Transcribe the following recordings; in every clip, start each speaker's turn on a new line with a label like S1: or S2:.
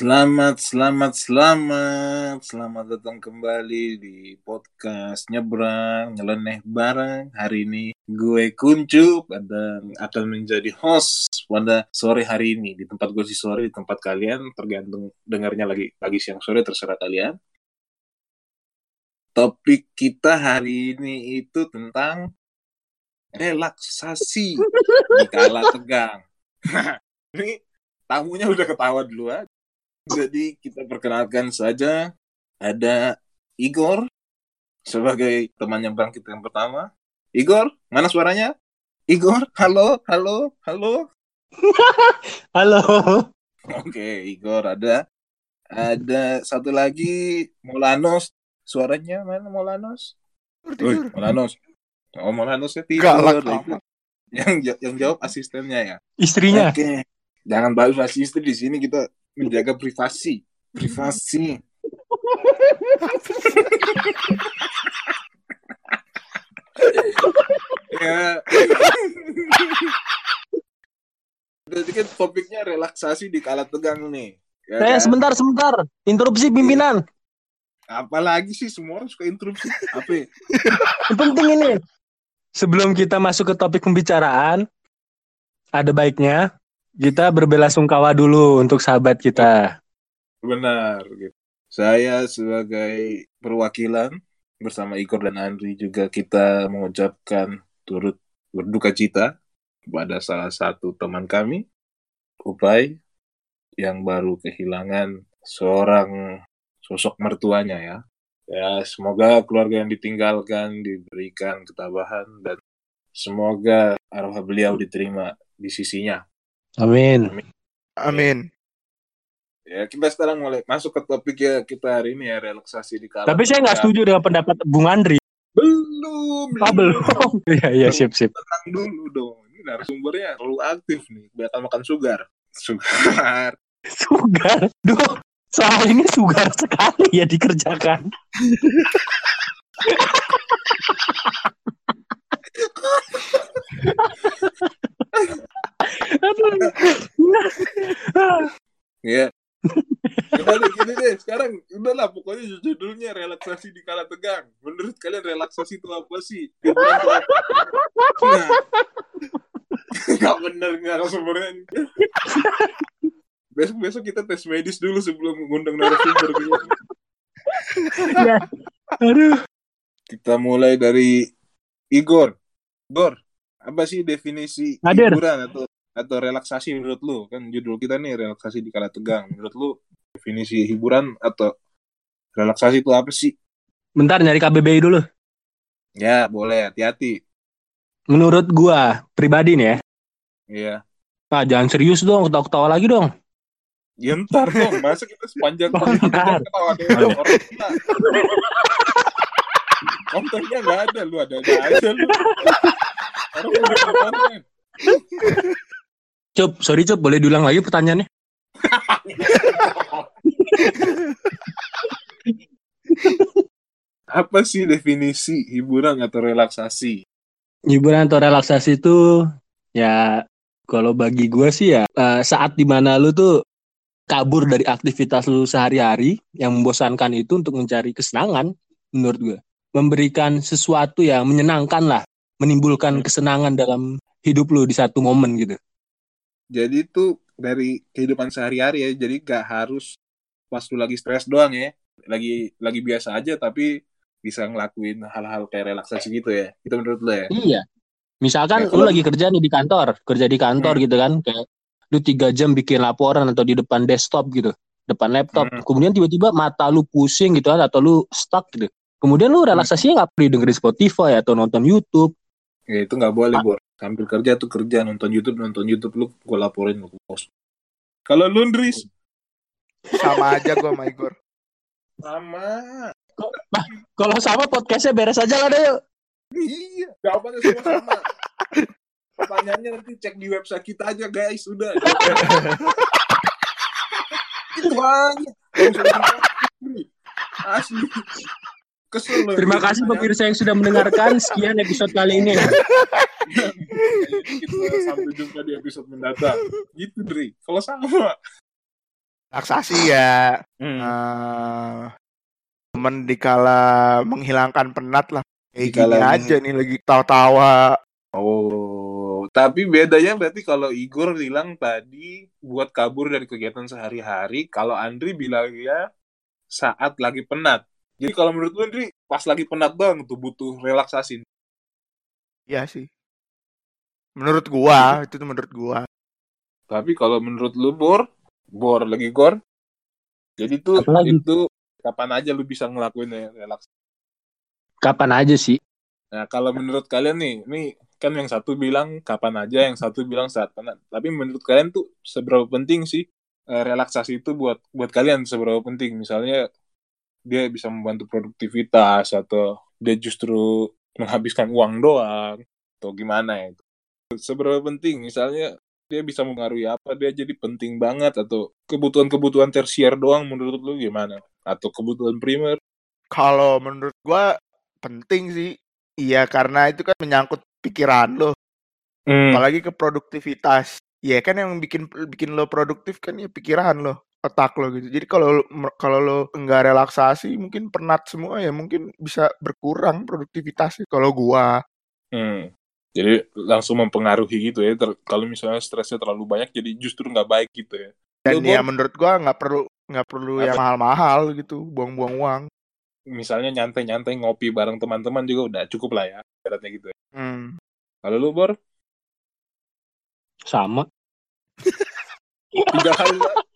S1: Selamat, selamat, selamat, selamat datang kembali di podcast Nyebrang, Nyeleneh Bareng. Hari ini gue Kuncup dan akan menjadi host pada sore hari ini. Di tempat gue sih sore, di tempat kalian, tergantung dengarnya lagi pagi siang sore, terserah kalian. Topik kita hari ini itu tentang relaksasi di kala tegang. ini tamunya udah ketawa duluan. Jadi kita perkenalkan saja ada Igor sebagai teman yang bangkit yang pertama. Igor, mana suaranya? Igor, halo, halo, halo.
S2: Halo.
S1: Oke, Igor ada. Ada satu lagi Molanos. Suaranya mana Molanos? Woi, Molanos. Oh, Molanos ya tidur.
S3: Galak.
S1: Yang yang jawab asistennya ya.
S2: Istrinya.
S1: Oke. Jangan bahas asisten di sini kita menjaga privasi. Privasi. ya. Jadi kan topiknya relaksasi di kala tegang nih. Ya
S2: Eh,
S1: kan?
S2: sebentar, sebentar. Interupsi pimpinan.
S1: Apalagi sih semua orang suka interupsi. Apa? ya?
S2: Yang penting ini. Sebelum kita masuk ke topik pembicaraan, ada baiknya kita berbelasungkawa dulu untuk sahabat kita.
S1: Benar. Gitu. Saya sebagai perwakilan bersama Igor dan Andri juga kita mengucapkan turut berduka cita kepada salah satu teman kami, Upai, yang baru kehilangan seorang sosok mertuanya ya. Ya, semoga keluarga yang ditinggalkan diberikan ketabahan dan semoga arwah beliau diterima di sisinya.
S2: Amin.
S3: Amin.
S1: Ya, kita sekarang mulai masuk ke topik ya kita hari ini ya relaksasi di kala
S2: Tapi saya nggak
S1: tegang.
S2: setuju dengan pendapat Bung Andri.
S1: Belum,
S2: Ah, belum. Iya, iya, sip, sip.
S1: Tenang dulu dong. Ini narasumbernya terlalu aktif nih. Bakal makan sugar. Sugar.
S2: Sugar. Duh, soal ini sugar sekali ya dikerjakan. Aduh.
S1: Ya. Kita nih, gini deh. Sekarang udahlah pokoknya judulnya relaksasi di kala tegang. Menurut kalian relaksasi itu apa sih? Hiburan itu apa? Nah. Gak bener nih. Besok-besok kita tes medis dulu sebelum mengundang narasumber.
S2: Ya. Aduh.
S1: Kita mulai dari Igor. Igor, apa sih definisi
S2: Hadir.
S1: hiburan atau atau relaksasi menurut lu? Kan judul kita nih relaksasi di kala tegang. Menurut lu definisi hiburan atau relaksasi itu apa sih?
S2: Bentar nyari KBBI dulu.
S1: Ya, boleh hati-hati.
S2: Menurut gua pribadi nih ya.
S1: Iya.
S2: Ah, jangan serius dong, ketawa-ketawa lagi dong.
S1: Ya ntar dong, masa kita sepanjang
S2: Oh,
S1: ketawa orang gila. Kontennya nggak ada, lu ada-ada aja lu. Orang udah bikin konten.
S2: Cup, sorry Cup, boleh diulang lagi pertanyaannya?
S1: Apa sih definisi hiburan atau relaksasi?
S2: Hiburan atau relaksasi itu ya kalau bagi gue sih ya eh, saat di mana lu tuh kabur dari aktivitas lu sehari-hari yang membosankan itu untuk mencari kesenangan menurut gue. Memberikan sesuatu yang menyenangkan lah, menimbulkan kesenangan dalam hidup lu di satu momen gitu.
S1: Jadi itu dari kehidupan sehari-hari ya. Jadi gak harus pas lu lagi stres doang ya. Lagi lagi biasa aja tapi bisa ngelakuin hal-hal kayak relaksasi gitu ya. Itu menurut lu ya?
S2: Iya. Misalkan
S1: Ya,
S2: lu lagi kerja nih di kantor, kerja di kantor
S1: Hmm.
S2: gitu kan, kayak lu tiga jam bikin laporan atau di depan desktop gitu, depan laptop.
S1: Hmm.
S2: Kemudian tiba-tiba mata lu pusing gitu kan, atau lu stuck gitu. Kemudian lu relaksasinya nggak perlu dengerin Spotify atau nonton YouTube.
S1: Ya itu nggak boleh,
S2: Ah.
S1: Bor. Sambil kerja tuh kerja, nonton YouTube, nonton YouTube lu gue laporin lu ke pos. Kalau lu, Ndris?
S3: Sama aja gua sama Igor.
S1: Sama.
S2: Kalau sama podcastnya beres aja lah deh. yuk.
S1: Iya, jawabannya semua sama. Pertanyaannya nanti cek di website kita aja, guys. Udah. itu aja. Asli. Kesel loh.
S2: Terima kasih pemirsa yang sudah mendengarkan. Sekian episode kali ini.
S1: Kita sampai jumpa di episode mendatang. Gitu, Dri. Kalau sama.
S3: Relaksasi ya.
S1: Hmm.
S3: Eh, temen dikala menghilangkan penat lah. Kayak
S1: Dikala
S3: gini aja nih lagi tawa-tawa.
S1: Oh, tapi bedanya berarti kalau Igor bilang tadi buat kabur dari kegiatan sehari-hari, kalau Andri bilangnya saat lagi penat. Jadi kalau menurut lu Andri, pas lagi penat doang tuh butuh relaksasi.
S3: Iya sih. Menurut gua, itu tuh menurut gua.
S1: Tapi kalau menurut lu Bor, Bor lagi Gor, jadi tuh
S2: Apa lagi?
S1: itu kapan aja lu bisa ngelakuin ya, relaks.
S2: Kapan aja sih?
S1: Nah, kalau menurut kalian nih, nih kan yang satu bilang kapan aja, yang satu bilang saat penat. Tapi menurut kalian tuh seberapa penting sih eh, relaksasi itu buat buat kalian seberapa penting? Misalnya dia bisa membantu produktivitas atau dia justru menghabiskan uang doang atau gimana ya? Seberapa penting? Misalnya dia bisa mempengaruhi apa? Dia jadi penting banget atau kebutuhan-kebutuhan tersier doang menurut lu gimana? Atau kebutuhan primer?
S3: Kalau menurut gua penting sih. Iya, karena itu kan menyangkut pikiran lo,
S1: Hmm.
S3: apalagi ke produktivitas. Iya kan yang bikin bikin lo produktif kan ya pikiran lo, otak lo gitu. Jadi kalau lo- kalau lo enggak relaksasi mungkin penat semua ya mungkin bisa berkurang produktivitasnya kalau gua.
S1: Hmm. Jadi langsung mempengaruhi gitu ya. Ter- kalau misalnya stresnya terlalu banyak, jadi justru nggak baik gitu ya.
S3: Dan
S1: Lo,
S3: ya
S1: Bor,
S3: menurut gua nggak perlu nggak perlu yang
S1: Apa?
S3: mahal-mahal gitu, buang-buang uang.
S1: misalnya nyantai-nyantai ngopi bareng teman-teman juga udah cukup lah ya. Ibaratnya gitu ya.
S3: Hmm.
S1: Kalau lu, Bor,
S2: Sama.
S1: tiga kali lah.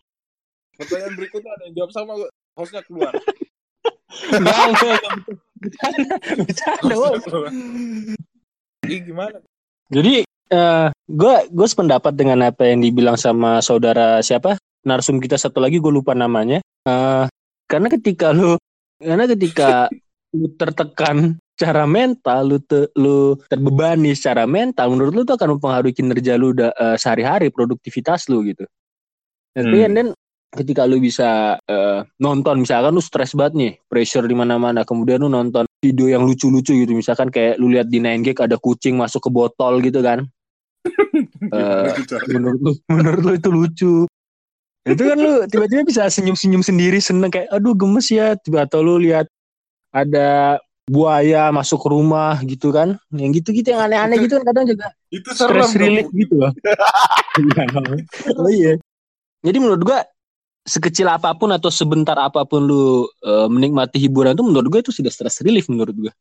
S1: Pertanyaan berikutnya ada yang jawab sama, hostnya keluar.
S2: Bercanda, bercanda.
S1: Ih, gimana?
S2: Jadi eh gue gue sependapat dengan apa yang dibilang sama saudara siapa narsum kita satu lagi gue lupa namanya. eh karena ketika lu karena ketika lu tertekan secara mental, lu te, lu terbebani secara mental, menurut lu tuh akan mempengaruhi kinerja lu da, eh, sehari-hari, produktivitas lu gitu. Dan
S1: Hmm.
S2: then ketika lu bisa eh, nonton misalkan lu stres banget nih, pressure di mana-mana, kemudian lu nonton video yang lucu-lucu gitu, misalkan kayak lu lihat di 9gag ada kucing masuk ke botol gitu kan.
S1: Cara?
S2: menurut lu menurut lu itu lucu. Itu kan lu tiba-tiba bisa senyum-senyum sendiri seneng kayak aduh gemes ya tiba atau lu lihat ada buaya masuk ke rumah gitu kan. Yang gitu-gitu yang aneh-aneh gitu kan kadang juga
S1: Itu
S2: stress relief gitu loh. Iya. oh iya. Jadi menurut gua sekecil apa pun atau sebentar apa pun lu eh, menikmati hiburan itu menurut gue itu sudah stress relief menurut gue.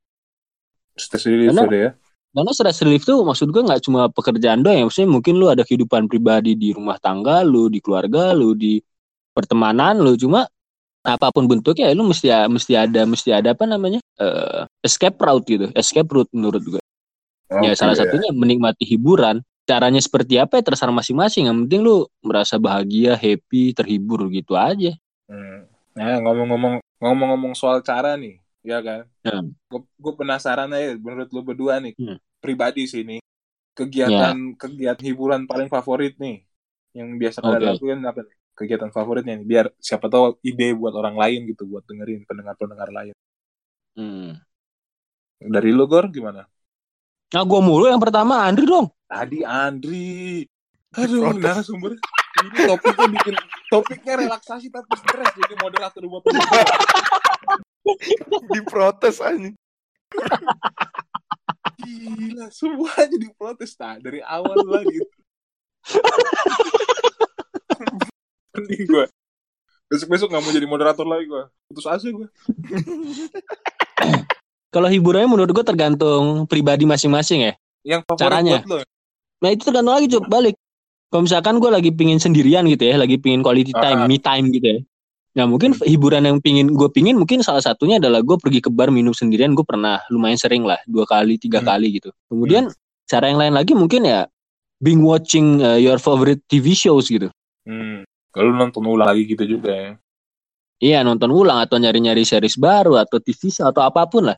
S1: Stress relief
S2: Karena-
S1: udah ya.
S2: Karena stress relief tuh maksud gue nggak cuma pekerjaan doang ya, maksudnya mungkin lu ada kehidupan pribadi di rumah tangga lu, di keluarga lu, di pertemanan lu, cuma apa pun bentuknya ya lu mesti mesti ada mesti ada apa namanya eh, escape route gitu, escape route menurut gue. ya
S1: Oke,
S2: salah satunya menikmati hiburan. Caranya seperti apa ya terserah masing-masing. Yang penting lu merasa bahagia, happy, terhibur gitu aja.
S1: Hmm. Nah, ngomong-ngomong ngomong-ngomong soal cara nih, ya kan?
S2: Hmm.
S1: Gue penasaran aja menurut lu berdua nih,
S2: Hmm.
S1: pribadi sih nih, kegiatan kegiatan hiburan paling favorit nih, yang biasa kalian
S2: Oke.
S1: lakukan apa nih? Kegiatan favoritnya nih, biar siapa tahu ide buat orang lain gitu, buat dengerin pendengar-pendengar lain.
S2: Hmm.
S1: Dari lu Gor gimana?
S2: Nah gue mulu yang pertama Andri dong.
S1: Tadi Andri. Aduh, narasumber. Ini topiknya bikin topiknya relaksasi tapi stres jadi moderator buat
S3: Diprotes aja.
S1: Gila, semua jadi protes nah, dari awal lagi. Mending gue. Besok-besok gak mau jadi moderator lagi gue. Putus asa gue.
S2: Kalau hiburannya menurut gue tergantung pribadi masing-masing ya.
S1: Yang favorit
S2: Caranya.
S1: buat lo.
S2: Nah itu tergantung lagi coba balik. Kalau misalkan gue lagi pingin sendirian gitu ya, lagi pingin quality time,
S1: Ah.
S2: me time gitu ya. Nah mungkin hiburan yang pingin gue pingin mungkin salah satunya adalah gue pergi ke bar minum sendirian. Gue pernah lumayan sering lah dua kali tiga
S1: Hmm.
S2: kali gitu. Kemudian cara yang lain lagi mungkin ya being watching uh, your favorite TV shows gitu.
S1: Hmm. Kalau nonton ulang lagi gitu juga ya.
S2: Iya nonton ulang atau nyari-nyari series baru atau TV show atau apa pun lah.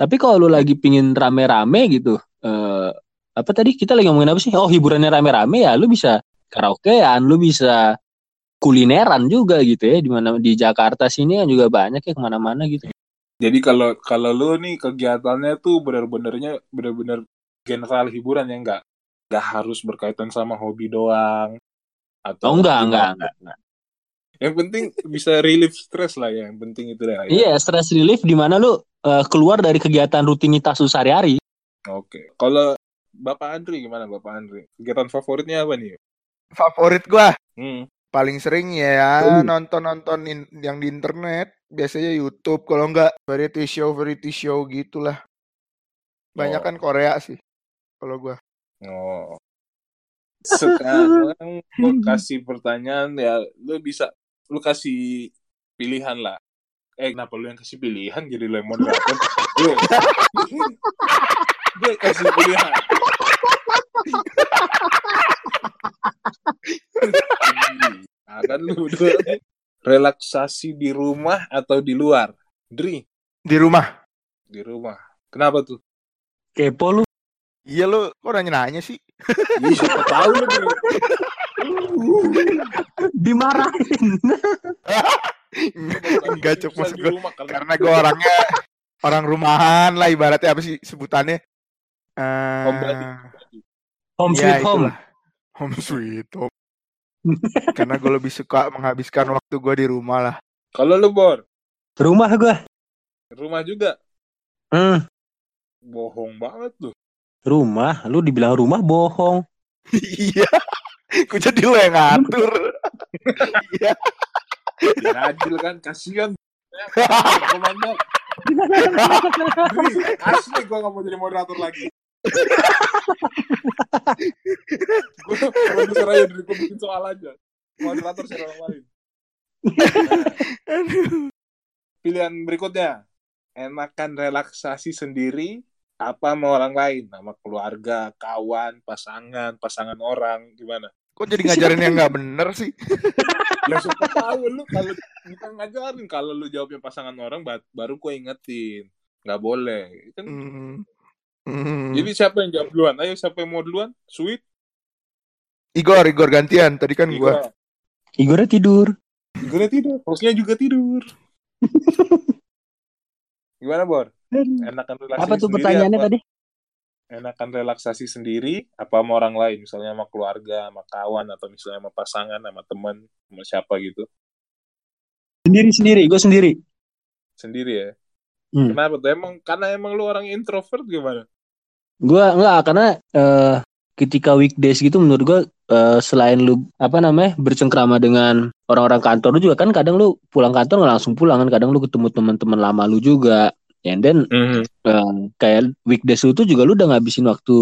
S2: Tapi kalau lu lagi pingin rame-rame gitu, eh apa tadi kita lagi ngomongin apa sih? Oh hiburannya rame-rame ya, lu bisa karaokean, lu bisa kulineran juga gitu ya, di mana di Jakarta sini kan juga banyak ya ke mana-mana gitu.
S1: Jadi kalau kalau lu nih kegiatannya tuh bener-benernya bener-bener general hiburan ya enggak enggak harus berkaitan sama hobi doang atau
S2: Oh enggak, enggak, enggak, enggak.
S1: Yang penting bisa relief stress lah ya. Yang penting itu lah. Ya.
S2: Iya, stress relief di mana lu uh, keluar dari kegiatan rutinitas lu sehari-hari.
S1: Oke. Kalau Bapak Andri gimana Bapak Andri? Kegiatan favoritnya apa nih?
S3: Favorit gua
S1: Hmm.
S3: paling sering ya nonton-nonton in- yang di internet, biasanya YouTube kalau enggak variety show variety show gitulah. Banyak
S1: Oh.
S3: kan Korea sih kalau gua.
S1: Oh. Sekarang gue kasih pertanyaan ya, lu bisa lu kasih pilihan lah. Eh kenapa lu yang kasih pilihan jadi lu yang moderator? Gue, gue kasih pilihan. Nah, kan lu dua relaksasi di rumah atau di luar? Dri,
S3: Di rumah.
S1: di rumah. Kenapa tuh?
S2: Kepo lu.
S3: Iya lu kok nanya-nanya sih?
S1: Ih, siapa tahu lu.
S2: Dimarahin.
S3: Enggak cuk
S1: Bisa
S3: maksud
S1: rumah karena
S3: karena gua orangnya orang rumahan lah ibaratnya apa sih sebutannya? Eh,
S1: Homebody.
S2: Home
S3: ya,
S2: sweet home.
S3: itulah. Home sweet home. karena gue lebih suka menghabiskan waktu gue di rumah lah.
S1: Kalau lu Bor,
S2: Rumah gua.
S1: rumah juga
S2: Hmm,
S1: bohong banget tuh.
S2: rumah. Lu dibilang rumah bohong.
S3: Iya. Gue jadi lo yang ngatur. Iya.
S1: Biar adil kan, kasihan. Komandan. Asli gue gak mau jadi moderator lagi. gue produser aja dari gue bikin soal aja. Moderator siapa orang lain. Pilihan berikutnya. Enakan relaksasi sendiri apa sama orang lain? Sama keluarga, kawan, pasangan, pasangan orang, gimana?
S3: Kok jadi ngajarin yang nggak bener sih?
S1: Ya siapa tahu lu kalau kita ngajarin kalau lu jawabnya pasangan orang ba- baru gue ingetin. Nggak boleh. Kan
S3: Hmm. Hmm.
S1: Jadi siapa yang jawab duluan? Ayo siapa yang mau duluan? Sweet.
S3: Igor, Igor gantian. Tadi kan gua.
S1: Igor.
S2: Igornya tidur.
S1: Igornya tidur. Hostnya juga tidur. Gimana, Bor? Enakan
S2: Apa tuh pertanyaannya
S1: apa?
S2: tadi?
S1: Enakan relaksasi sendiri apa sama orang lain? Misalnya sama keluarga, sama kawan, atau misalnya sama pasangan, sama teman, sama siapa gitu.
S2: Sendiri sendiri. Gue sendiri.
S1: Sendiri ya.
S2: Hmm.
S1: Kenapa tuh? Emang karena emang lu orang introvert gimana?
S2: Gua enggak karena eh, ketika weekdays gitu menurut gua eh, selain lu apa namanya bercengkrama dengan orang-orang kantor lu juga kan kadang lu pulang kantor nggak langsung pulang kan kadang lu ketemu teman-teman lama lu juga and then eh, kayak weekdays tuh juga lu udah ngabisin waktu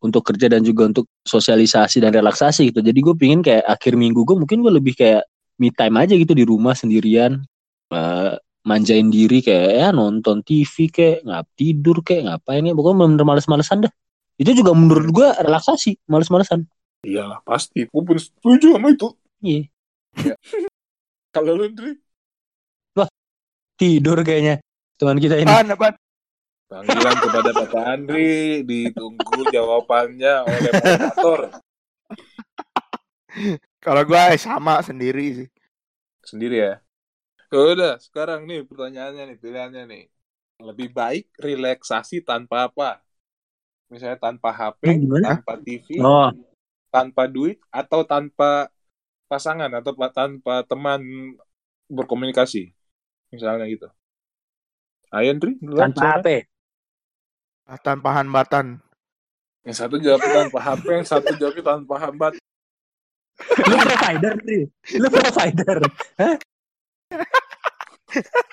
S2: untuk kerja dan juga untuk sosialisasi dan relaksasi gitu. Jadi gue pingin kayak akhir minggu gue mungkin gue lebih kayak me time aja gitu di rumah sendirian. Eh, manjain diri kayak ya nonton TV kayak ngap tidur kayak ngapain ya? Pokoknya bener-bener males-malesan dah. Itu juga menurut gua relaksasi males-malesan.
S1: Iyalah, pasti. Gue pun setuju sama itu.
S2: iya.
S1: Kalau lu, Dri?
S2: tidur kayaknya teman kita ini
S3: Apaan, apaan?
S1: Panggilan kepada Bapak Andri ditunggu jawabannya oleh moderator
S3: Kalau gua eh, sama sendiri sih.
S1: sendiri ya. Ya Udah, sekarang nih pertanyaannya nih, pilihannya nih. Lebih baik relaksasi tanpa apa? Misalnya tanpa HP,
S2: gimana?
S1: tanpa TV,
S2: oh
S1: tanpa duit, atau tanpa pasangan atau pa- tanpa teman berkomunikasi. Misalnya gitu. Ayo, Andri, duluan,
S2: tanpa. HP
S3: Ah, Tanpa hambatan.
S1: Yang satu jawab tanpa HP, yang satu jawab tanpa hambat.
S2: lu provider nih lu provider Hah?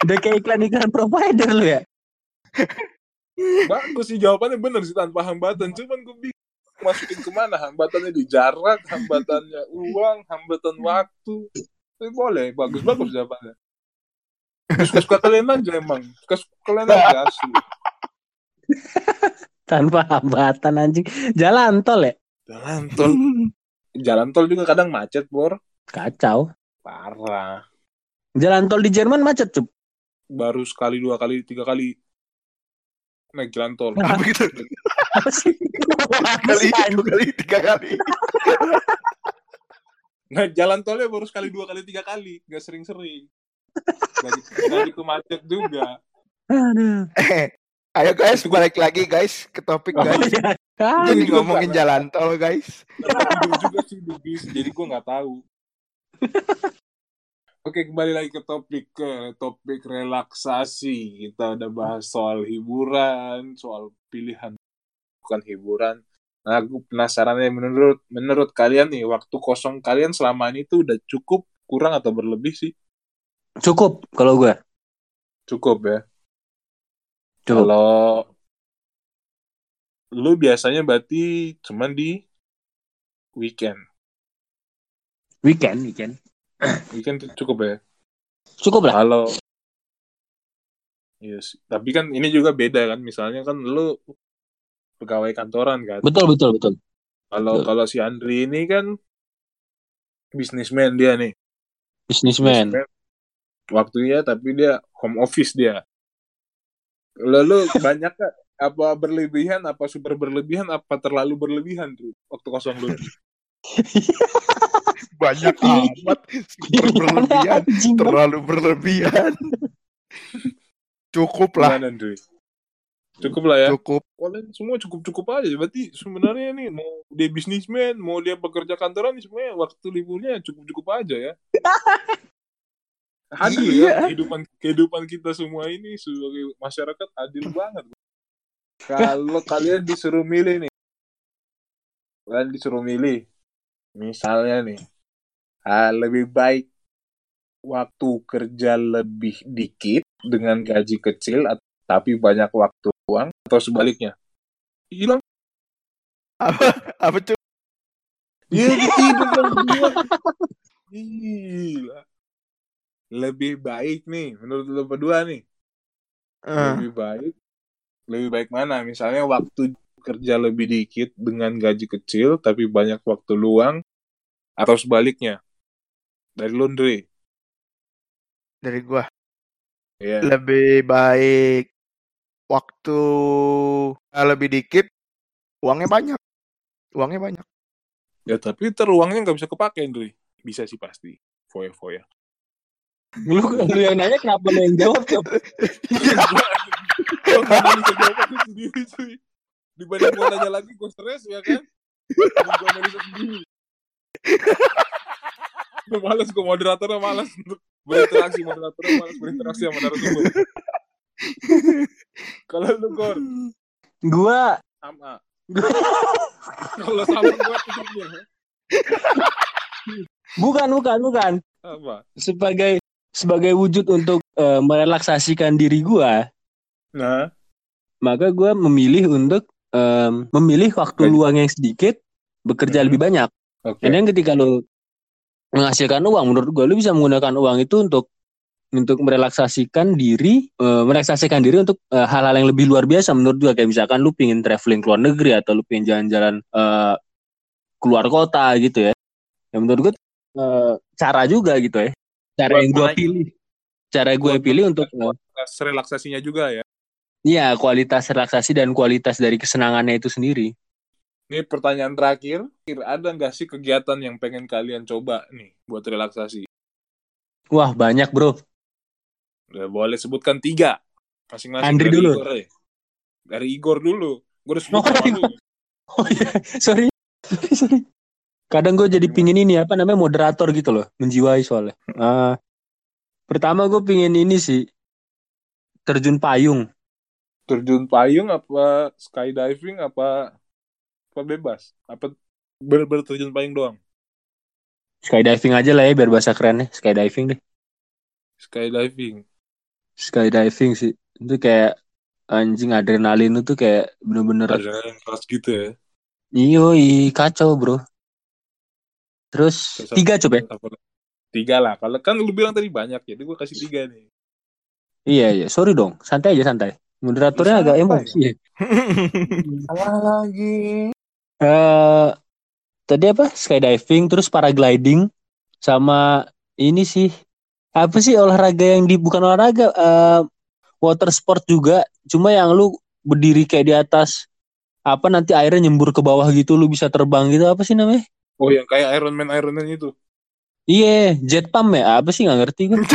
S2: udah kayak iklan iklan provider lu ya
S1: Bagus sih jawabannya bener sih tanpa hambatan. Cuman gue bingung masukin ke mana hambatannya di jarak, hambatannya uang, hambatan waktu. Tapi boleh, bagus bagus jawabannya. Suka-suka kalian aja emang. Suka-suka kalian aja asli.
S2: tanpa hambatan anjing jalan tol ya
S1: Jalan tol, jalan tol juga kadang macet, Bor.
S2: kacau
S1: Parah.
S2: jalan tol di Jerman macet cup
S1: Baru sekali, dua kali, tiga kali naik jalan tol.
S3: Apa gitu?
S2: apa sih Apa
S3: Kali, dua kali, tiga kali.
S1: Naik jalan tolnya baru sekali, dua kali, tiga kali. Gak sering-sering. Gak gitu, gak macet juga.
S2: Aduh.
S3: Eh, ayo guys, balik lagi guys ke topik
S1: Oh,
S3: guys.
S2: iya.
S3: Jadi
S1: Juga
S3: ngomongin
S1: enggak.
S3: jalan tol guys.
S1: Juga sih di bis, jadi gue nggak tahu. Oke, kembali lagi ke topik ke topik relaksasi. Kita udah bahas soal hiburan, soal pilihan bukan hiburan. Nah, aku penasaran ya menurut menurut kalian nih waktu kosong kalian selama ini tuh udah cukup, kurang atau berlebih sih?
S2: Cukup kalau gue.
S1: Cukup ya.
S2: Cukup.
S1: Kalau lu biasanya berarti cuman di weekend.
S2: Weekend, weekend.
S1: Weekend cukup ya.
S2: Cukup lah.
S1: Kalau Yes. Tapi kan ini juga beda kan. Misalnya kan lu pegawai kantoran kan.
S2: Betul, betul, betul.
S1: Kalau kalau si Andri ini kan bisnismen dia nih. Bisnismen. Waktunya tapi dia home office dia. Lalu banyak gak apa berlebihan, apa super berlebihan, apa terlalu berlebihan tuh waktu kosong lu?
S3: Banyak amat. Super berlebihan. Terlalu berlebihan. Cukup lah.
S1: Cukup lah ya.
S3: Cukup.
S1: Kalian semua cukup-cukup aja. Berarti sebenarnya nih mau dia bisnismen, mau dia pekerja kantoran, semuanya waktu liburnya cukup-cukup aja ya. Adil
S3: Iya.
S1: ya kehidupan kehidupan kita semua ini sebagai masyarakat adil banget. Kalau kalian disuruh milih nih, kalian disuruh milih, misalnya nih, ah, lebih baik waktu kerja lebih dikit dengan gaji kecil, tapi banyak waktu uang, atau sebaliknya, hilang
S3: Apa cuy?
S1: Iya hidup yang berdua. Gila. Lebih baik nih menurut lo berdua nih.
S3: Eh,
S1: Lebih baik lebih baik mana? Misalnya waktu kerja lebih dikit dengan gaji kecil tapi banyak waktu luang atau sebaliknya. Dari laundry.
S3: dari gua.
S1: Iya.
S3: Lebih baik waktu eh, lebih dikit, uangnya banyak. Uangnya banyak.
S1: Ya tapi ntar uangnya nggak bisa kepake, Ndri. Bisa sih pasti. Foya-foya.
S2: Lu, lu yang nanya kenapa lu yang jawab,
S1: bisa jawab aku sendiri cuy. Dibanding gua nanya lagi gua stres ya kan. Gua analisa sendiri. Gua malas gua moderatornya malas untuk berinteraksi moderatornya malas berinteraksi sama narasumber. Kalau lu Gor
S2: Gua
S1: sama. Kalau sama gua tutupnya
S2: bukan, bukan, bukan.
S1: apa?
S2: Sebagai sebagai wujud untuk eh, merelaksasikan diri gua,
S1: Nah,
S2: maka gua memilih untuk em, memilih waktu
S1: Gaji.
S2: luang yang sedikit, bekerja
S1: Hmm.
S2: lebih banyak.
S1: oke.
S2: Dan yang ketika lu menghasilkan uang, menurut gua lu bisa menggunakan uang itu untuk untuk merelaksasikan diri, eh, merelaksasikan diri untuk eh, hal-hal yang lebih luar biasa menurut gua kayak misalkan lu pingin traveling ke luar negeri atau lu pingin jalan-jalan eh, keluar kota gitu ya. Ya menurut gua eh, cara juga gitu ya. Cara yang
S1: menaik-
S2: pilih. Cara gue pilih untuk
S1: Kualitas relaksasinya juga ya.
S2: Iya, kualitas relaksasi dan kualitas dari kesenangannya itu sendiri.
S1: Ini pertanyaan terakhir, ada nggak sih kegiatan yang pengen kalian coba nih buat relaksasi?
S2: Wah, banyak, Bro.
S1: Ya, boleh sebutkan tiga. Masing-masing
S2: Andri
S1: dari
S2: dulu.
S1: Igor ya. Dari Igor dulu. Gue udah sebut
S2: Oh. Oh iya, sorry. Sorry, sorry. Kadang gue jadi pingin ini apa namanya moderator gitu loh, menjiwai soalnya. Ah, pertama gue pingin ini sih terjun payung.
S1: Terjun payung apa skydiving apa apa bebas? Apa bener-bener terjun payung doang?
S2: Skydiving aja lah ya biar bahasa kerennya. Skydiving deh.
S1: Skydiving.
S2: Skydiving sih. Itu kayak anjing adrenalin itu kayak bener-bener
S1: Adrenalin keras gitu ya.
S2: iyo kacau bro. Terus
S1: Terus
S2: tiga coba ya.
S1: Tiga lah. Kalau kan lu bilang tadi banyak, jadi gue kasih tiga nih.
S2: Iya iya, sorry dong. Santai aja santai. Moderatornya agak emosi. ya.
S1: Salah lagi.
S2: Eh tadi apa? Skydiving, terus paragliding, sama ini sih apa sih olahraga yang di bukan olahraga, eh water sport juga. Cuma yang lu berdiri kayak di atas apa nanti airnya nyembur ke bawah gitu, lu bisa terbang gitu. Apa sih namanya?
S1: Oh yang kayak Iron Man Iron Man itu.
S2: Iya, jet pump ya? Apa sih nggak ngerti gue.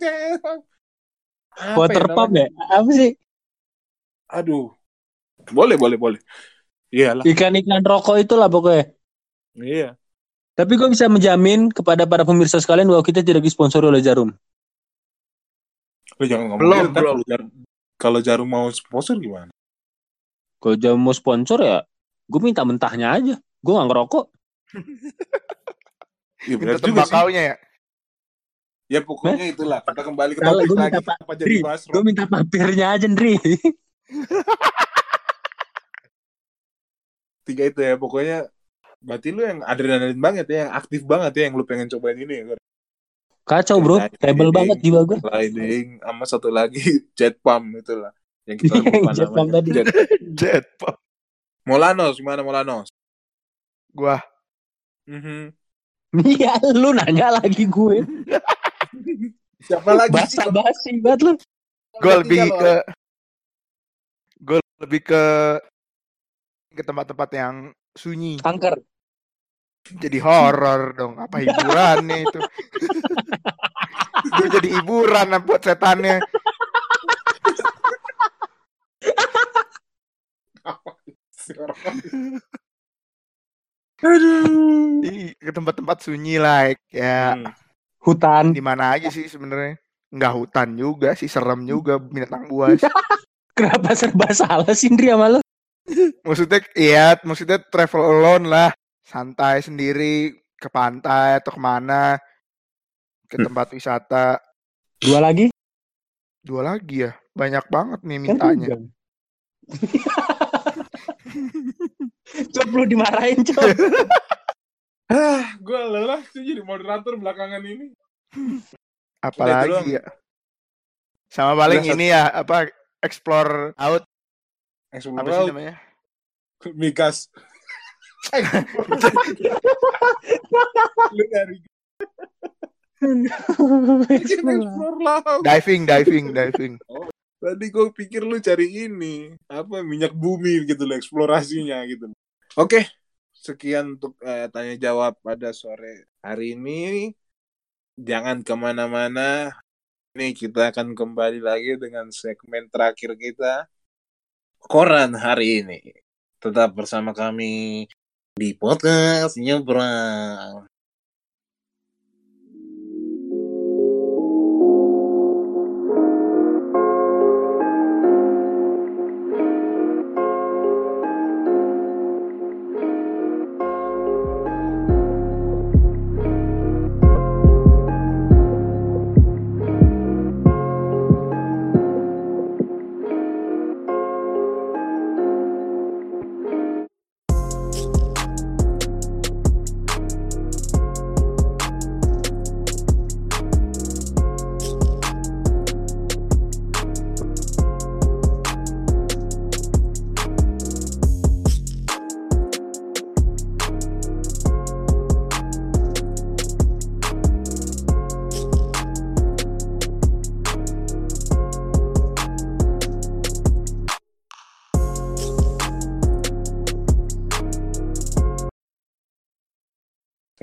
S3: Jepang.
S1: Apa
S2: Water
S1: ya
S2: pump
S1: namanya?
S2: ya? Apa sih?
S1: Aduh. Boleh, boleh, boleh. Iyalah.
S2: Ikan-ikan rokok itulah pokoknya.
S1: Iya.
S2: Tapi gue bisa menjamin kepada para pemirsa sekalian bahwa kita tidak disponsori oleh Jarum.
S1: Lu jangan ngomong
S3: Belum,
S1: gitu, jarum, kalau jarum mau sponsor gimana?
S2: Kalau Jarum mau sponsor ya, gue minta mentahnya aja. Gue gak ngerokok.
S1: Ya
S3: Minta
S1: benar juga sih.
S3: ya.
S1: Ya pokoknya itulah. Kita kembali ke topik
S2: gua
S1: lagi.
S2: minta
S1: jadi
S2: Dri, Gue minta papirnya aja, Ndri.
S1: tiga itu ya. Pokoknya berarti lu yang adrenalin banget ya, yang aktif banget ya, yang lu pengen cobain ini ya.
S2: Kacau bro, rebel banget jiwa gue.
S1: Sliding, sama satu lagi jet pump itulah. Yang kita lupa
S2: Jet pump
S1: namanya.
S2: tadi.
S1: Jet.
S3: Jet pump.
S1: Molanos, gimana Molanos?
S3: Gua
S1: Mhm.
S2: Iya, lu nanya lagi gue.
S1: Siapa lagi sih?
S2: Basa basi banget lu.
S3: gue lebih ke gue lebih ke ke tempat-tempat yang sunyi
S2: Kanker.
S3: jadi horor dong apa hiburannya itu gue jadi hiburan buat setannya
S1: orang. Aduh.
S3: Ke tempat-tempat sunyi lah ya
S1: Hmm.
S2: Hutan.
S3: di mana aja sih sebenarnya nggak hutan juga sih serem juga binatang buas
S2: Kenapa serba salah sih Ndri sama lu?
S3: maksudnya iya maksudnya travel alone lah santai sendiri ke pantai atau ke mana ke
S1: Hmm.
S3: tempat wisata
S2: Dua lagi?
S3: dua lagi ya banyak banget nih
S2: Kan
S3: mintanya.
S2: Cop lu dimarahin cop.
S1: Ah, gue lelah sih jadi moderator belakangan ini.
S3: Apalagi ya? Sama paling
S1: Udah,
S3: ini ya apa explore out. Apa sih
S1: Explore
S3: namanya?
S1: Mikas. Lu explore
S3: diving diving diving
S1: Tadi gue pikir lu cari ini apa minyak bumi gitu loh eksplorasinya gitu. Oke, sekian untuk eh, tanya jawab pada sore hari ini. Jangan ke mana-mana. Ini kita akan kembali lagi dengan segmen terakhir kita. Koran hari ini. Tetap bersama kami di podcast nyebrang.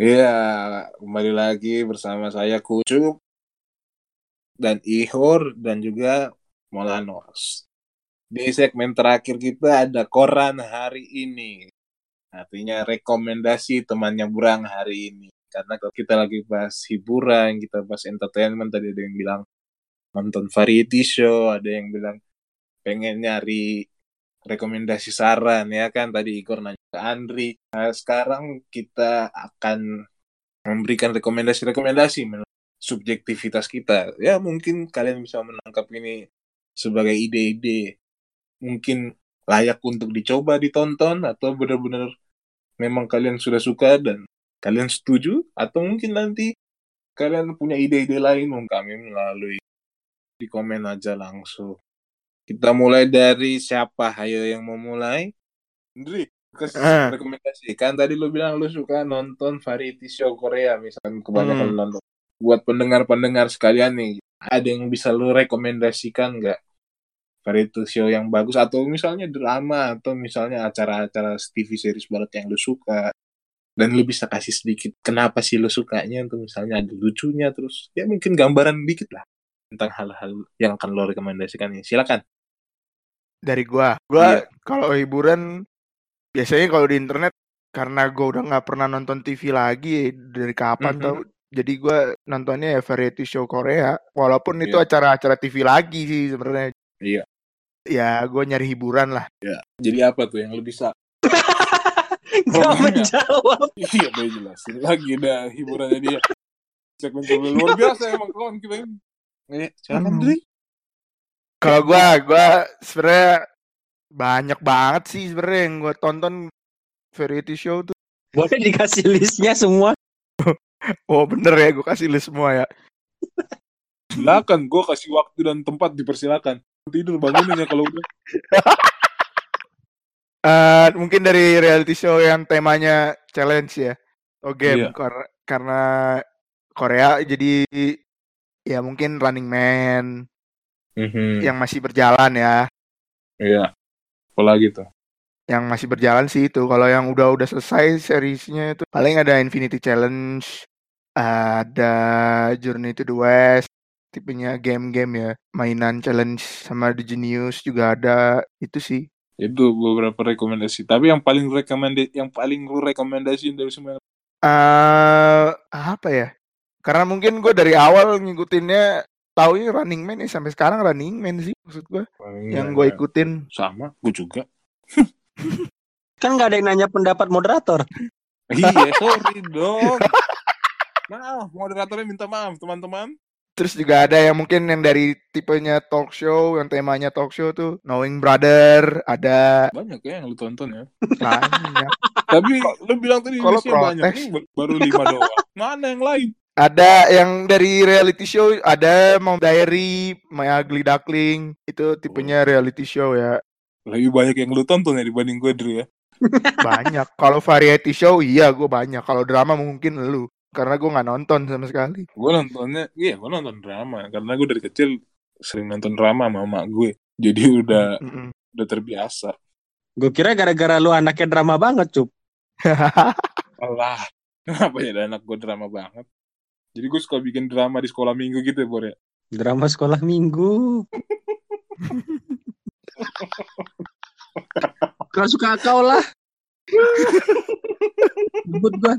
S1: Iya, kembali lagi bersama saya Kucup dan Ihor dan juga Molanos. Di segmen terakhir kita ada koran hari ini. Artinya rekomendasi temannya Burang hari ini. Karena kalau kita lagi bahas hiburan, kita bahas entertainment, tadi ada yang bilang nonton variety show, ada yang bilang pengen nyari rekomendasi saran ya kan tadi Igor nanya ke Andri Nah, sekarang kita akan memberikan rekomendasi-rekomendasi subjektivitas kita. Ya mungkin kalian bisa menangkap ini sebagai ide-ide mungkin layak untuk dicoba ditonton atau benar-benar memang kalian sudah suka dan kalian setuju atau mungkin nanti kalian punya ide-ide lain kami melalui di komen aja langsung. Kita mulai dari siapa? Ayo yang mau mulai? Andri, kasih
S3: Ah.
S1: rekomendasi. Kan tadi lu bilang lu suka nonton variety show Korea, misalkan kebanyakan
S3: Hmm.
S1: nonton. Buat pendengar-pendengar sekalian nih, ada yang bisa lu rekomendasikan nggak? Variety show yang bagus atau misalnya drama atau misalnya acara-acara TV series barat yang lu suka dan lu bisa kasih sedikit kenapa sih lu sukanya tuh misalnya ada lucunya terus ya mungkin gambaran dikit lah tentang hal-hal yang akan lo rekomendasikan ini silakan
S3: dari gua gua
S1: Iya.
S3: kalau hiburan biasanya kalau di internet karena gue udah nggak pernah nonton TV lagi dari kapan
S1: Mhm.
S3: tau. Jadi gue nontonnya ya variety show Korea. Walaupun itu
S1: Iya.
S3: acara-acara TV lagi sih sebenarnya.
S1: Iya.
S3: Ya gue nyari hiburan lah.
S1: Jadi apa tuh yang lu bisa?
S2: Gak menjawab.
S1: Iya, udah jelasin lagi dah hiburannya dia. Segmen luar biasa emang kawan kita ini. Eh,
S3: Hmm. Kalau gue, gue sebenarnya banyak banget sih sebenarnya yang gue tonton variety show tuh.
S2: Boleh dikasih listnya semua.
S3: Oh bener ya, gue kasih list semua ya.
S1: Silakan, gue kasih waktu dan tempat dipersilakan. Tidur bangunin ya kalau udah.
S3: Eh mungkin dari reality show yang temanya challenge ya. Oh game
S1: Iya.
S3: Kar- karena Korea jadi ya mungkin Running Man yang masih berjalan ya.
S1: Iya. Apalagi tuh.
S3: Yang masih berjalan sih itu. Kalau yang udah udah selesai seriesnya itu paling ada Infinity Challenge, ada Journey to the West, tipenya game-game ya, mainan challenge sama The Genius juga ada. Itu sih.
S1: Itu beberapa rekomendasi. Tapi yang paling rekomendasi yang paling lu rekomendasiin dari semua
S3: eh apa ya? Karena mungkin gue dari awal ngikutinnya taunya Running Man ya sampai sekarang Running Man sih maksud gue yang gue ikutin.
S1: sama, gue juga.
S2: Kan gak ada yang nanya pendapat moderator.
S1: iya, sorry dong. Maaf, moderatornya minta maaf, teman-teman.
S3: Terus juga ada yang mungkin yang dari tipenya talk show, yang temanya talk show tuh Knowing Brother, ada
S1: Banyak ya yang lu tonton ya.
S3: banyak.
S1: Tapi lu bilang tadi
S3: Kalau
S1: banyak nih ba- baru lima doang. Mana yang lain?
S3: Ada yang dari reality show, ada Mom Diary, My Ugly Duckling, itu tipenya reality show ya.
S1: Lebih banyak yang lu tonton ya dibanding gue Dri ya.
S3: Banyak. Kalau variety show, iya gue banyak. Kalau drama mungkin lu. Karena gue nggak nonton sama sekali.
S1: Gue nontonnya, iya gue nonton drama karena gue dari kecil sering nonton drama sama emak gue. Jadi udah
S3: Mm-mm.
S1: udah terbiasa.
S2: Gue kira gara-gara lu anaknya drama banget, Cup.
S1: Alah, kenapa ya anak gue drama banget? Jadi gue suka bikin drama di sekolah minggu gitu ya, Bor ya.
S2: Drama sekolah minggu. Kau suka kau lah. Sebut gua.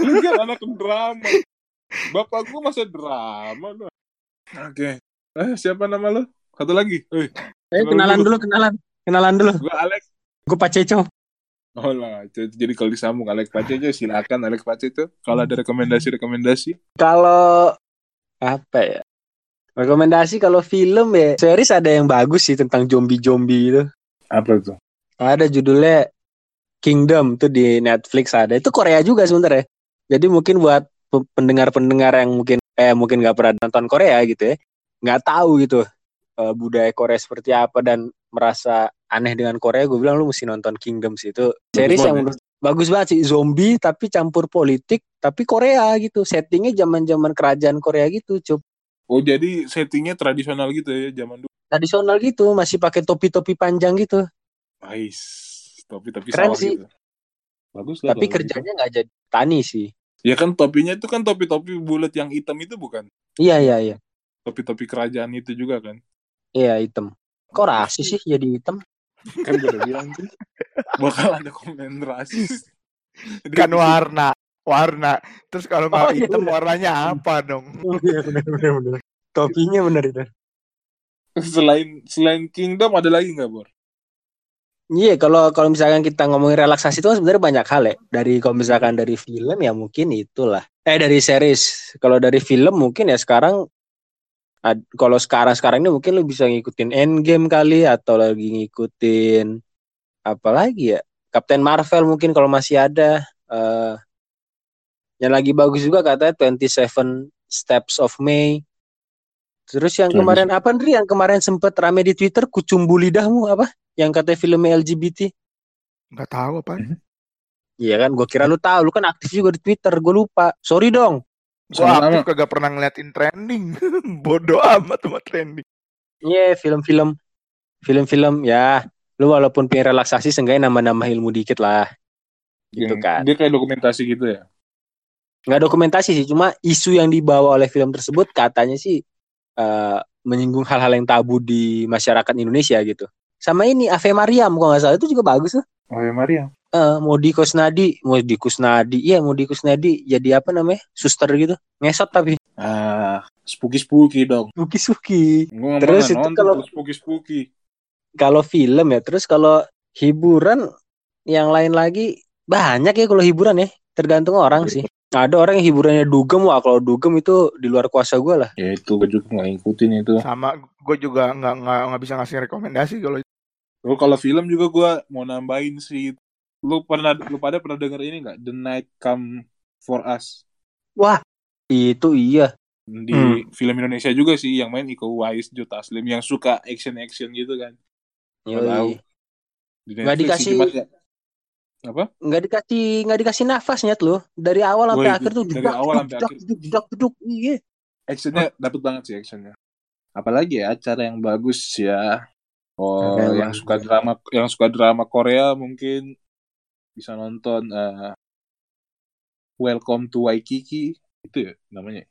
S1: Lu kan anak drama. Bapak gue masa drama doang. Oke. Eh, siapa nama lo? Satu lagi. Eh,
S2: kenalan dulu, kenalan. Kenalan dulu.
S1: gue Alex.
S2: Gue Pak Ceco.
S1: Oh lah, jadi jadi kalau disambung Alex Paceco silakan Alex Paceco. Kalau ada rekomendasi-rekomendasi,
S2: Kalau apa ya? Rekomendasi kalau film ya, series ada yang bagus sih tentang zombie-zombie itu.
S1: apa tuh?
S2: Ada judulnya Kingdom tuh di Netflix ada. Itu Korea juga sebenarnya. Jadi mungkin buat pe- pendengar-pendengar yang mungkin eh mungkin nggak pernah nonton Korea gitu ya, nggak tahu gitu eh, budaya Korea seperti apa dan merasa aneh dengan Korea, gue bilang lu mesti nonton Kingdom sih itu series yang
S1: ya?
S2: menurut bagus banget sih zombie tapi campur politik tapi Korea gitu settingnya zaman-zaman kerajaan Korea gitu cup
S1: Oh jadi settingnya tradisional gitu ya zaman dulu.
S2: tradisional gitu masih pakai topi-topi panjang gitu
S1: Ais, tapi tapi
S2: Keren sih.
S1: gitu. Bagus lah.
S2: tapi
S1: kalau
S2: kerjanya nggak jadi tani sih
S1: gitu. Ya kan topinya itu kan topi-topi bulat yang hitam itu bukan?
S2: iya iya iya
S1: Topi-topi kerajaan itu juga kan?
S2: iya hitam kok rasis sih jadi hitam
S1: Kan gue udah bilang tuh. Bakal ada komen rasis.
S3: kan warna. Warna. Terus kalau
S2: Oh,
S3: nggak
S2: iya,
S3: hitam
S2: bener.
S3: warnanya apa dong?
S2: oh iya benar benar benar topinya benar itu
S1: Selain selain Kingdom ada lagi nggak Bor?
S2: Iya, kalau kalau misalkan kita ngomongin relaksasi itu kan sebenarnya banyak hal ya. Dari kalau misalkan dari film ya mungkin itulah. Eh dari series. Kalau dari film mungkin ya sekarang kalau sekarang sekarang ini mungkin lu bisa ngikutin Endgame kali atau lagi ngikutin apa lagi ya? Captain Marvel mungkin kalau masih ada. eh yang lagi bagus juga katanya 27 Steps of May. Terus yang kemarin apa Ndri? Yang kemarin sempet rame di Twitter kucumbu lidahmu apa? Yang katanya filmnya LGBT.
S3: Nggak tahu apa.
S2: Iya kan, gue kira lu tahu, lu kan aktif juga di Twitter, gue lupa. Sorry dong.
S3: Gua aktif kagak pernah ngeliatin trending. Bodoh amat sama trending.
S2: Iya, film-film, film-film ya. Lu walaupun pengen relaksasi, seenggaknya nambah-nambah ilmu dikit lah. Gitu kan.
S1: Dia kayak dokumentasi gitu ya.
S2: Nggak dokumentasi sih, cuma isu yang dibawa oleh film tersebut katanya sih eh, menyinggung hal-hal yang tabu di masyarakat Indonesia gitu. Sama ini Ave Mariam, kalau nggak salah itu juga bagus tuh.
S1: Oh ya Maria.
S2: eh Modi Kusnadi, Modi Kusnadi, iya Modi Kusnadi jadi apa namanya? Suster gitu. Ngesot tapi.
S1: Ah, spooky-spooky dong.
S2: Suki-suki.
S1: Gue
S2: Terus itu kalau-
S1: spooky-spooky.
S2: Kalau film ya, terus kalau hiburan yang lain lagi banyak ya kalau hiburan ya. Tergantung orang sih. Ada orang yang hiburannya dugem, wah kalau dugem itu di luar kuasa gue lah.
S1: Ya itu gue juga nggak ngikutin itu.
S3: Sama gue juga nggak nggak bisa ngasih rekomendasi kalau
S1: kalau film juga gue mau nambahin sih. Lu pernah lu pada pernah denger ini nggak? The Night Come for Us.
S2: Wah, itu iya.
S1: Di
S3: Hmm.
S1: film Indonesia juga sih yang main Iko Uwais, Joe Taslim yang suka action-action gitu kan. Tahu. Di
S2: Nggak dikasih-
S1: cuman ya- apa?
S2: nggak dikasih nggak dikasih nafasnya tuh dari awal sampai akhir tuh
S1: dari
S2: jedak,
S1: awal sampai akhir.
S2: jeduk, jedak, jeduk. iya
S1: actionnya dapet banget sih actionnya apalagi ya acara yang bagus ya oh
S2: Ada yang
S1: suka drama yang suka drama Korea mungkin bisa nonton eh, Welcome to Waikiki itu ya namanya?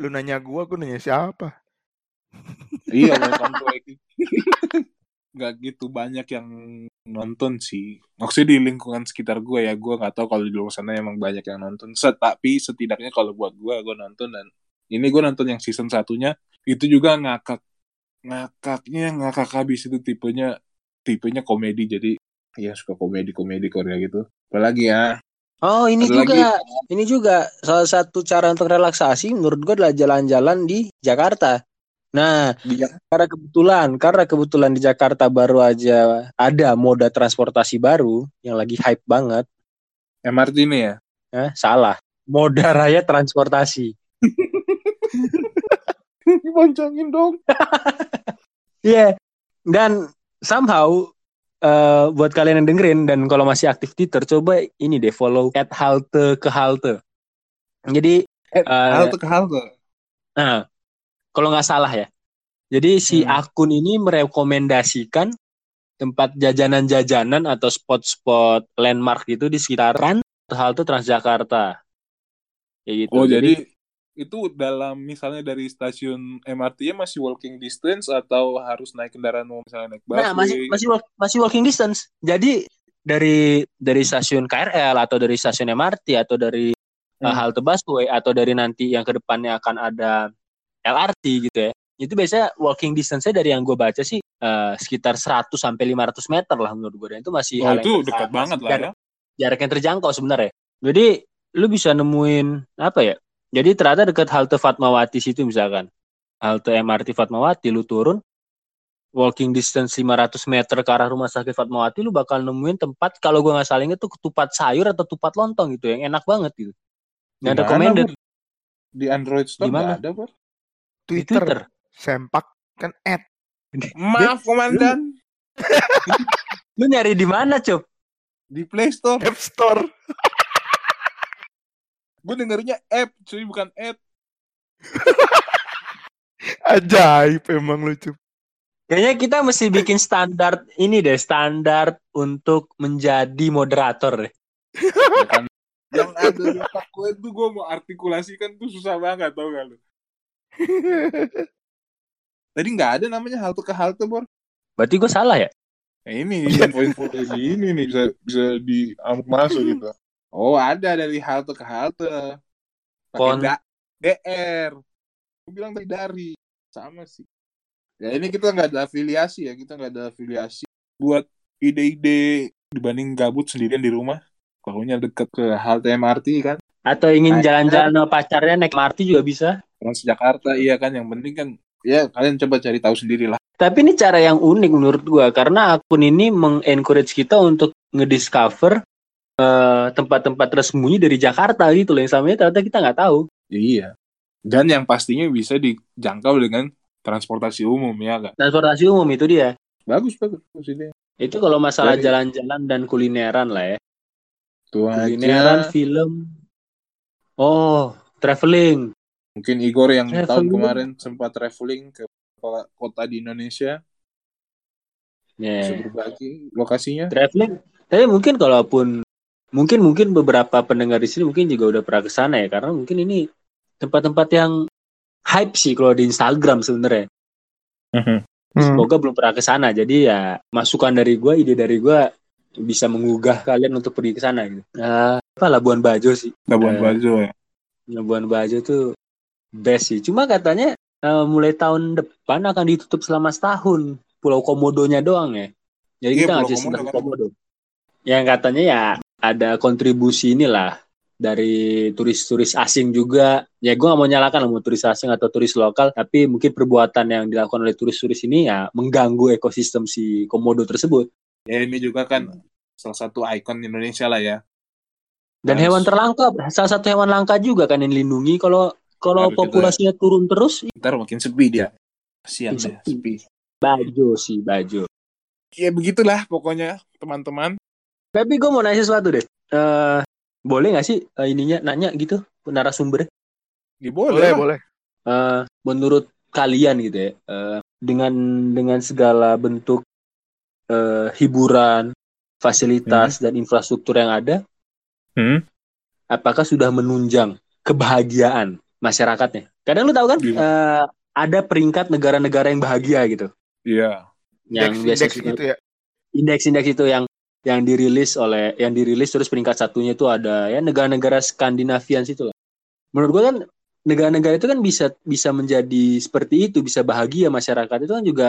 S3: Lu nanya gue, gue nanya siapa?
S1: iya Welcome to Waikiki. Nggak gitu banyak yang nonton sih. Maksudnya di lingkungan sekitar gue ya gue nggak tahu kalau di luar sana emang banyak yang nonton. Set- tapi setidaknya kalau buat gue gue nonton dan ini gue nonton yang season satunya itu juga ngakak ngakaknya ngakak habis itu tipenya tipenya komedi. Jadi ya suka komedi komedi Korea gitu. Apalagi ya?
S2: Oh ini
S1: Ada
S2: juga. ini juga salah satu cara untuk relaksasi menurut gua adalah jalan-jalan di Jakarta. Nah
S1: di
S2: karena kebetulan karena kebetulan di Jakarta baru aja ada moda transportasi baru yang lagi hype banget.
S1: MRT ini ya?
S2: Eh, salah. Moda raya transportasi.
S1: Boncengin dong.
S2: Iya. Dan somehow eh, buat kalian yang dengerin dan kalau masih aktif Twitter coba ini deh follow at halte ke halte. Jadi
S1: Eh, halte ke halte
S2: nah, kalau nggak salah ya. Jadi si
S1: Hmm.
S2: akun ini merekomendasikan tempat jajanan-jajanan atau spot-spot landmark gitu di sekitaran halte Transjakarta. Kayak gitu.
S1: oh jadi itu dalam misalnya dari stasiun MRT-nya masih walking distance atau harus naik kendaraan umum misalnya naik busway
S2: Nah, masih masih masih walking distance. Jadi dari dari stasiun KRL atau dari stasiun MRT atau dari uh,
S1: Hmm.
S2: halte busway atau dari nanti yang ke depannya akan ada LRT gitu ya. Itu biasanya walking distance-nya dari yang gue baca sih uh, sekitar 100 sampai 500 meter lah menurut gue. Dan itu masih
S1: Oh
S2: hal
S1: itu dekat banget lah ya.
S2: Jarak yang terjangkau sebenarnya. Jadi lu bisa nemuin apa ya? Jadi ternyata dekat halte Fatmawati situ misalkan. Halte MRT Fatmawati lu turun walking distance 500 meter ke arah rumah sakit Fatmawati lu bakal nemuin tempat kalau gua nggak salah inget tuh ketupat sayur atau tupat lontong gitu yang enak banget gitu. Yang
S1: mana,
S2: recommended
S1: Bur? Di Android Store
S2: Di mana?
S1: nggak ada,
S2: di
S3: Twitter,
S2: Twitter.
S3: sempak kan ad
S1: Maaf, Komandan.
S2: Lu nyari di mana, Cuk?
S1: Di Play Store.
S3: App Store.
S1: Gue dengernya app, cuy, bukan app.
S3: Ajaib emang lucu.
S2: Kayaknya kita mesti bikin standar ini deh, standar untuk menjadi moderator deh.
S1: Ya kan? Yang ada di otak gue tuh gue mau artikulasikan tuh susah banget, tau gak lu? Tadi nggak ada namanya halte ke halte, Bor.
S2: Berarti gue salah ya?
S1: Nah, ini info-info di ini nih bisa bisa di masuk gitu. Oh, ada dari halte ke halte.
S2: Kon-
S1: DR. Gue bilang tadi dari. Sama sih. Ya ini kita nggak ada afiliasi ya, kita nggak ada afiliasi buat ide-ide dibanding gabut sendirian di rumah. Kaunya deket ke halte MRT kan,
S2: Atau ingin
S1: Nah,
S2: jalan-jalan sama pacarnya naik MRT juga bisa.
S1: Transjakarta iya kan. Yang penting kan, ya kalian coba cari tahu sendiri lah.
S2: Tapi ini cara yang unik menurut gua karena akun ini mengencourage kita untuk ngediscover eh, tempat-tempat tersembunyi dari Jakarta gitu loh yang samanya ternyata kita nggak tahu.
S1: Iya. Dan yang pastinya bisa dijangkau dengan transportasi umum ya kan.
S2: Transportasi umum itu dia.
S1: Bagus bagus ini.
S2: Itu kalau masalah
S1: Dari-
S2: jalan-jalan dan kulineran lah ya.
S1: Tuh
S2: Kulineran,
S1: aja.
S2: film. Oh, traveling.
S1: Mungkin Igor yang
S2: Traveling.
S1: tahun kemarin sempat traveling ke kota- di Indonesia bisa
S2: Ya.
S1: berbagi lokasinya.
S2: Traveling. Tapi mungkin kalaupun mungkin mungkin beberapa pendengar di sini mungkin juga udah pernah ke sana ya karena mungkin ini tempat-tempat yang hype sih kalau di Instagram sebenarnya.
S3: Hmm.
S2: Semoga belum pernah ke sana. Jadi ya masukan dari gua, ide dari gua bisa menggugah kalian untuk pergi ke sana gitu. Nah, apa Labuan Bajo sih.
S1: Labuan
S2: Eh,
S1: Bajo ya.
S2: Labuan Bajo tuh best sih. Cuma katanya eh, mulai tahun depan akan ditutup selama setahun. Pulau Komodonya doang ya. Jadi
S1: Iya,
S2: kita nggak bisa
S1: Komodo
S2: senang
S1: kan.
S2: Komodo. Yang katanya ya ada kontribusi inilah dari turis-turis asing juga. Ya gue gak mau nyalakan lah mau turis asing atau turis lokal. Tapi mungkin perbuatan yang dilakukan oleh turis-turis ini ya mengganggu ekosistem si Komodo tersebut.
S1: Ya ini juga kan salah satu ikon Indonesia lah ya.
S2: Dan
S1: Harus-
S2: hewan terlangka, salah satu hewan langka juga kan yang dilindungi. Kalau kalau
S1: Harus kita-
S2: populasinya turun terus,
S1: Ntar makin sepi dia. Kasihan ya,
S2: sepi.
S1: sepi.
S2: Bajo sih, Bajo.
S1: Ya begitulah pokoknya teman-teman.
S2: Tapi gue mau nanya sesuatu deh. Eh boleh nggak sih eh, ininya nanya gitu narasumbernya?
S1: Ya,
S3: Boleh,
S1: boleh,
S3: boleh.
S2: Eh menurut kalian gitu ya, eh, dengan dengan segala bentuk eh, hiburan, fasilitas dan infrastruktur yang ada,
S1: Hmm.
S2: apakah sudah menunjang kebahagiaan masyarakatnya? Kadang lu tahu kan, eh, ada peringkat negara-negara yang bahagia gitu,
S1: Iya.
S2: yang
S3: Indeks,
S2: biasa
S3: indeks gitu ya.
S2: indeks-indeks itu yang yang dirilis oleh yang dirilis terus peringkat satunya itu ada ya negara-negara Skandinavian situ lah. Menurut gua kan negara-negara itu kan bisa bisa menjadi seperti itu, bisa bahagia masyarakat itu kan juga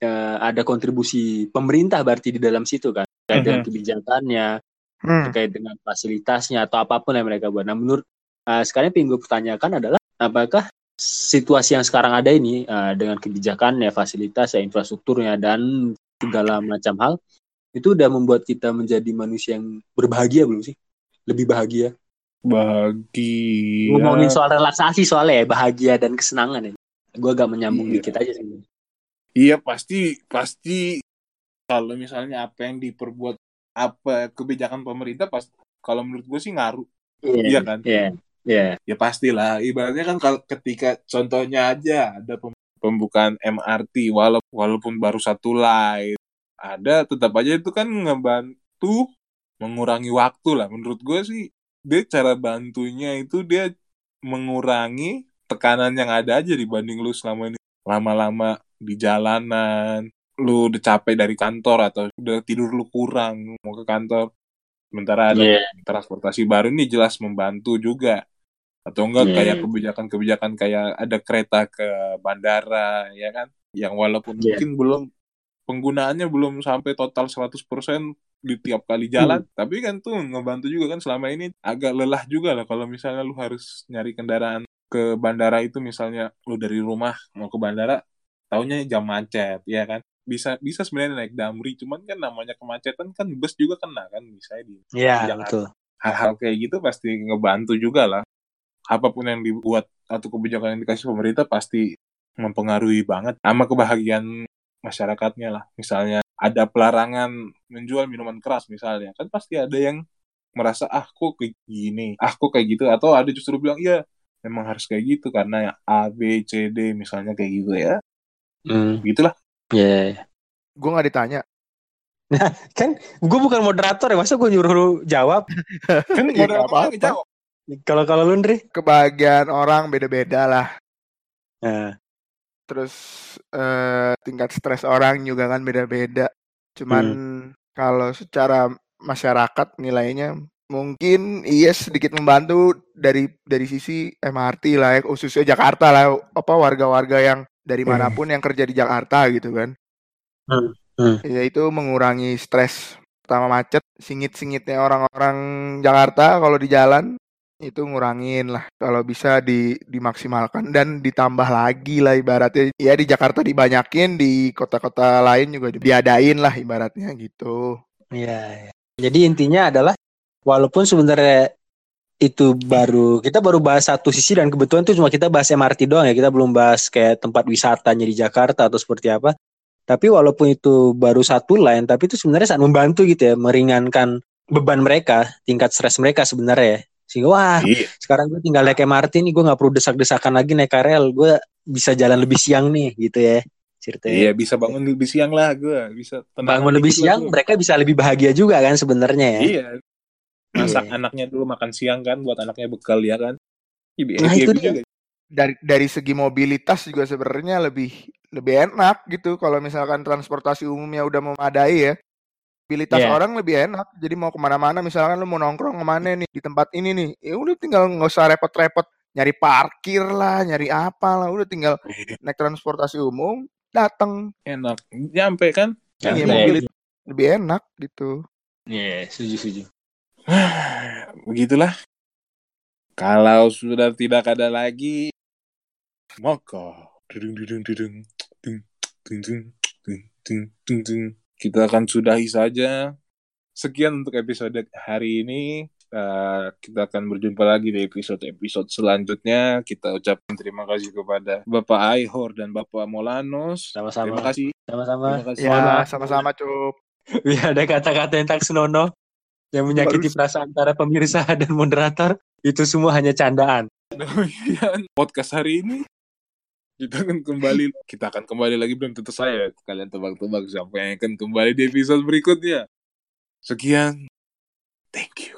S2: eh, ada kontribusi pemerintah berarti di dalam situ kan. Terkait dengan
S1: Mhm.
S2: kebijakannya,
S3: Hmm.
S2: terkait dengan fasilitasnya atau apa pun yang mereka buat. Nah, menurut eh, sekarang yang gue pertanyakan adalah apakah situasi yang sekarang ada ini eh, dengan kebijakannya, fasilitas, ya, infrastrukturnya dan segala macam hal itu udah membuat kita menjadi manusia yang berbahagia belum sih? Lebih bahagia.
S1: Bahagia.
S2: Ngomongin soal relaksasi soalnya ya bahagia dan kesenangan ya. Gue agak menyambung
S1: Iya.
S2: dikit aja sih.
S1: Iya pasti pasti kalau misalnya apa yang diperbuat apa kebijakan pemerintah pas kalau menurut gue sih ngaruh Iya kan?
S2: Iya. Iya.
S1: ya pastilah ibaratnya kan kalau ketika contohnya aja ada pem- pembukaan MRT walaupun walaupun baru satu line ada tetap aja itu kan ngebantu mengurangi waktu lah menurut gue sih dia cara bantunya itu dia mengurangi tekanan yang ada aja dibanding lu selama ini lama-lama di jalanan lu udah capek dari kantor atau udah tidur lu kurang mau ke kantor sementara ada
S2: Iya.
S1: transportasi baru ini jelas membantu juga atau enggak
S2: Iya.
S1: kayak kebijakan-kebijakan kayak ada kereta ke bandara ya kan yang walaupun
S2: Iya.
S1: mungkin belum penggunaannya belum sampai total 100% di tiap kali jalan
S2: Hmm.
S1: tapi kan tuh ngebantu juga kan selama ini agak lelah juga lah kalau misalnya lu harus nyari kendaraan ke bandara itu misalnya lu dari rumah mau ke bandara taunya jam macet ya kan bisa bisa sebenarnya naik damri cuman kan namanya kemacetan kan bus juga kena kan bisa di
S2: Iya,
S1: Jangan.
S2: betul.
S1: hal-hal kayak gitu pasti ngebantu juga lah. Apa pun yang dibuat atau kebijakan yang dikasih pemerintah pasti mempengaruhi banget sama kebahagiaan masyarakatnya lah. Misalnya ada pelarangan menjual minuman keras misalnya, kan pasti ada yang merasa ah kok kayak gini, ah kok kayak gitu, atau ada justru bilang iya memang harus kayak gitu karena A, B, C, D misalnya kayak gitu ya.
S2: Hmm.
S1: Gitulah.
S2: Iya.
S3: Gue nggak ditanya.
S2: Kan gue bukan moderator ya, masa gue nyuruh lu jawab?
S1: Kan
S3: apa-apa.
S1: apa jawab.
S2: Kalau kalau lu Ndri?
S3: Kebahagiaan orang beda-beda lah.
S2: Nah,
S3: Terus eh, tingkat stres orang juga kan beda-beda. Cuman kalau secara masyarakat nilainya mungkin iya sedikit membantu dari dari sisi MRT lah ya, khususnya Jakarta lah apa warga-warga yang dari
S2: Hmm.
S3: mana pun yang kerja di Jakarta gitu kan.
S2: Hmm, hmm.
S3: Ya itu mengurangi stres pertama macet, singit-singitnya orang-orang Jakarta kalau di jalan itu ngurangin lah kalau bisa di dimaksimalkan dan ditambah lagi lah ibaratnya ya di Jakarta dibanyakin di kota-kota lain juga diadain lah ibaratnya gitu
S2: Iya. iya. Jadi intinya adalah walaupun sebenarnya itu baru kita baru bahas satu sisi dan kebetulan itu cuma kita bahas MRT doang ya kita belum bahas kayak tempat wisatanya di Jakarta atau seperti apa. Tapi walaupun itu baru satu line, tapi itu sebenarnya sangat membantu gitu ya meringankan beban mereka, tingkat stres mereka sebenarnya ya. Sehingga wah
S1: Iya.
S2: sekarang gue tinggal naik MRT nih gue nggak perlu desak-desakan lagi naik KRL, gue bisa jalan lebih siang nih gitu ya ceritanya.
S1: Iya bisa bangun lebih siang lah gue bisa tenang
S2: Bangun lebih
S1: lah
S2: siang,
S1: gua.
S2: mereka bisa lebih bahagia juga kan sebenarnya ya.
S1: Iya. Masak
S2: Iya.
S1: anaknya dulu makan siang kan buat anaknya bekal ya kan. Iya,
S2: Nah,
S1: happy
S2: itu dia.
S1: juga.
S3: dari dari segi mobilitas juga sebenarnya lebih lebih enak gitu kalau misalkan transportasi umumnya udah memadai ya Mobilitas
S2: Iya.
S3: orang lebih enak. Jadi mau ke mana-mana, misalkan lu mau nongkrong ke mana nih di tempat ini nih, ya udah tinggal nggak usah repot-repot nyari parkir lah, nyari apa lah, udah tinggal naik transportasi umum, datang.
S1: Enak. Nyampe kan?
S3: Iya, mobilitas lebih enak gitu.
S2: Iya, setuju setuju.
S1: Begitulah. Kalau sudah tidak ada lagi, maka dudung dudung dudung dung, dung, dung, dung, dung, dung, dung. Kita akan sudahi saja. Sekian untuk episode hari ini. Eh, kita akan berjumpa lagi di episode-episode selanjutnya. Kita ucapkan terima kasih kepada Bapak Aihor dan Bapak Molanos. Terima
S2: Sama-sama.
S1: kasih.
S2: Sama-sama.
S1: Terima kasih.
S3: Ya, sama-sama, Cup.
S2: Wih, ada kata-kata yang tak senonoh yang menyakiti
S3: Baru-
S2: perasaan para pemirsa dan moderator. Itu semua hanya candaan.
S1: Demikian podcast hari ini. Kita akan kembali, kita akan kembali lagi belum tentu saya. Kalian tebak-tebak siapa yang akan kembali di episode berikutnya. Sekian. Thank you.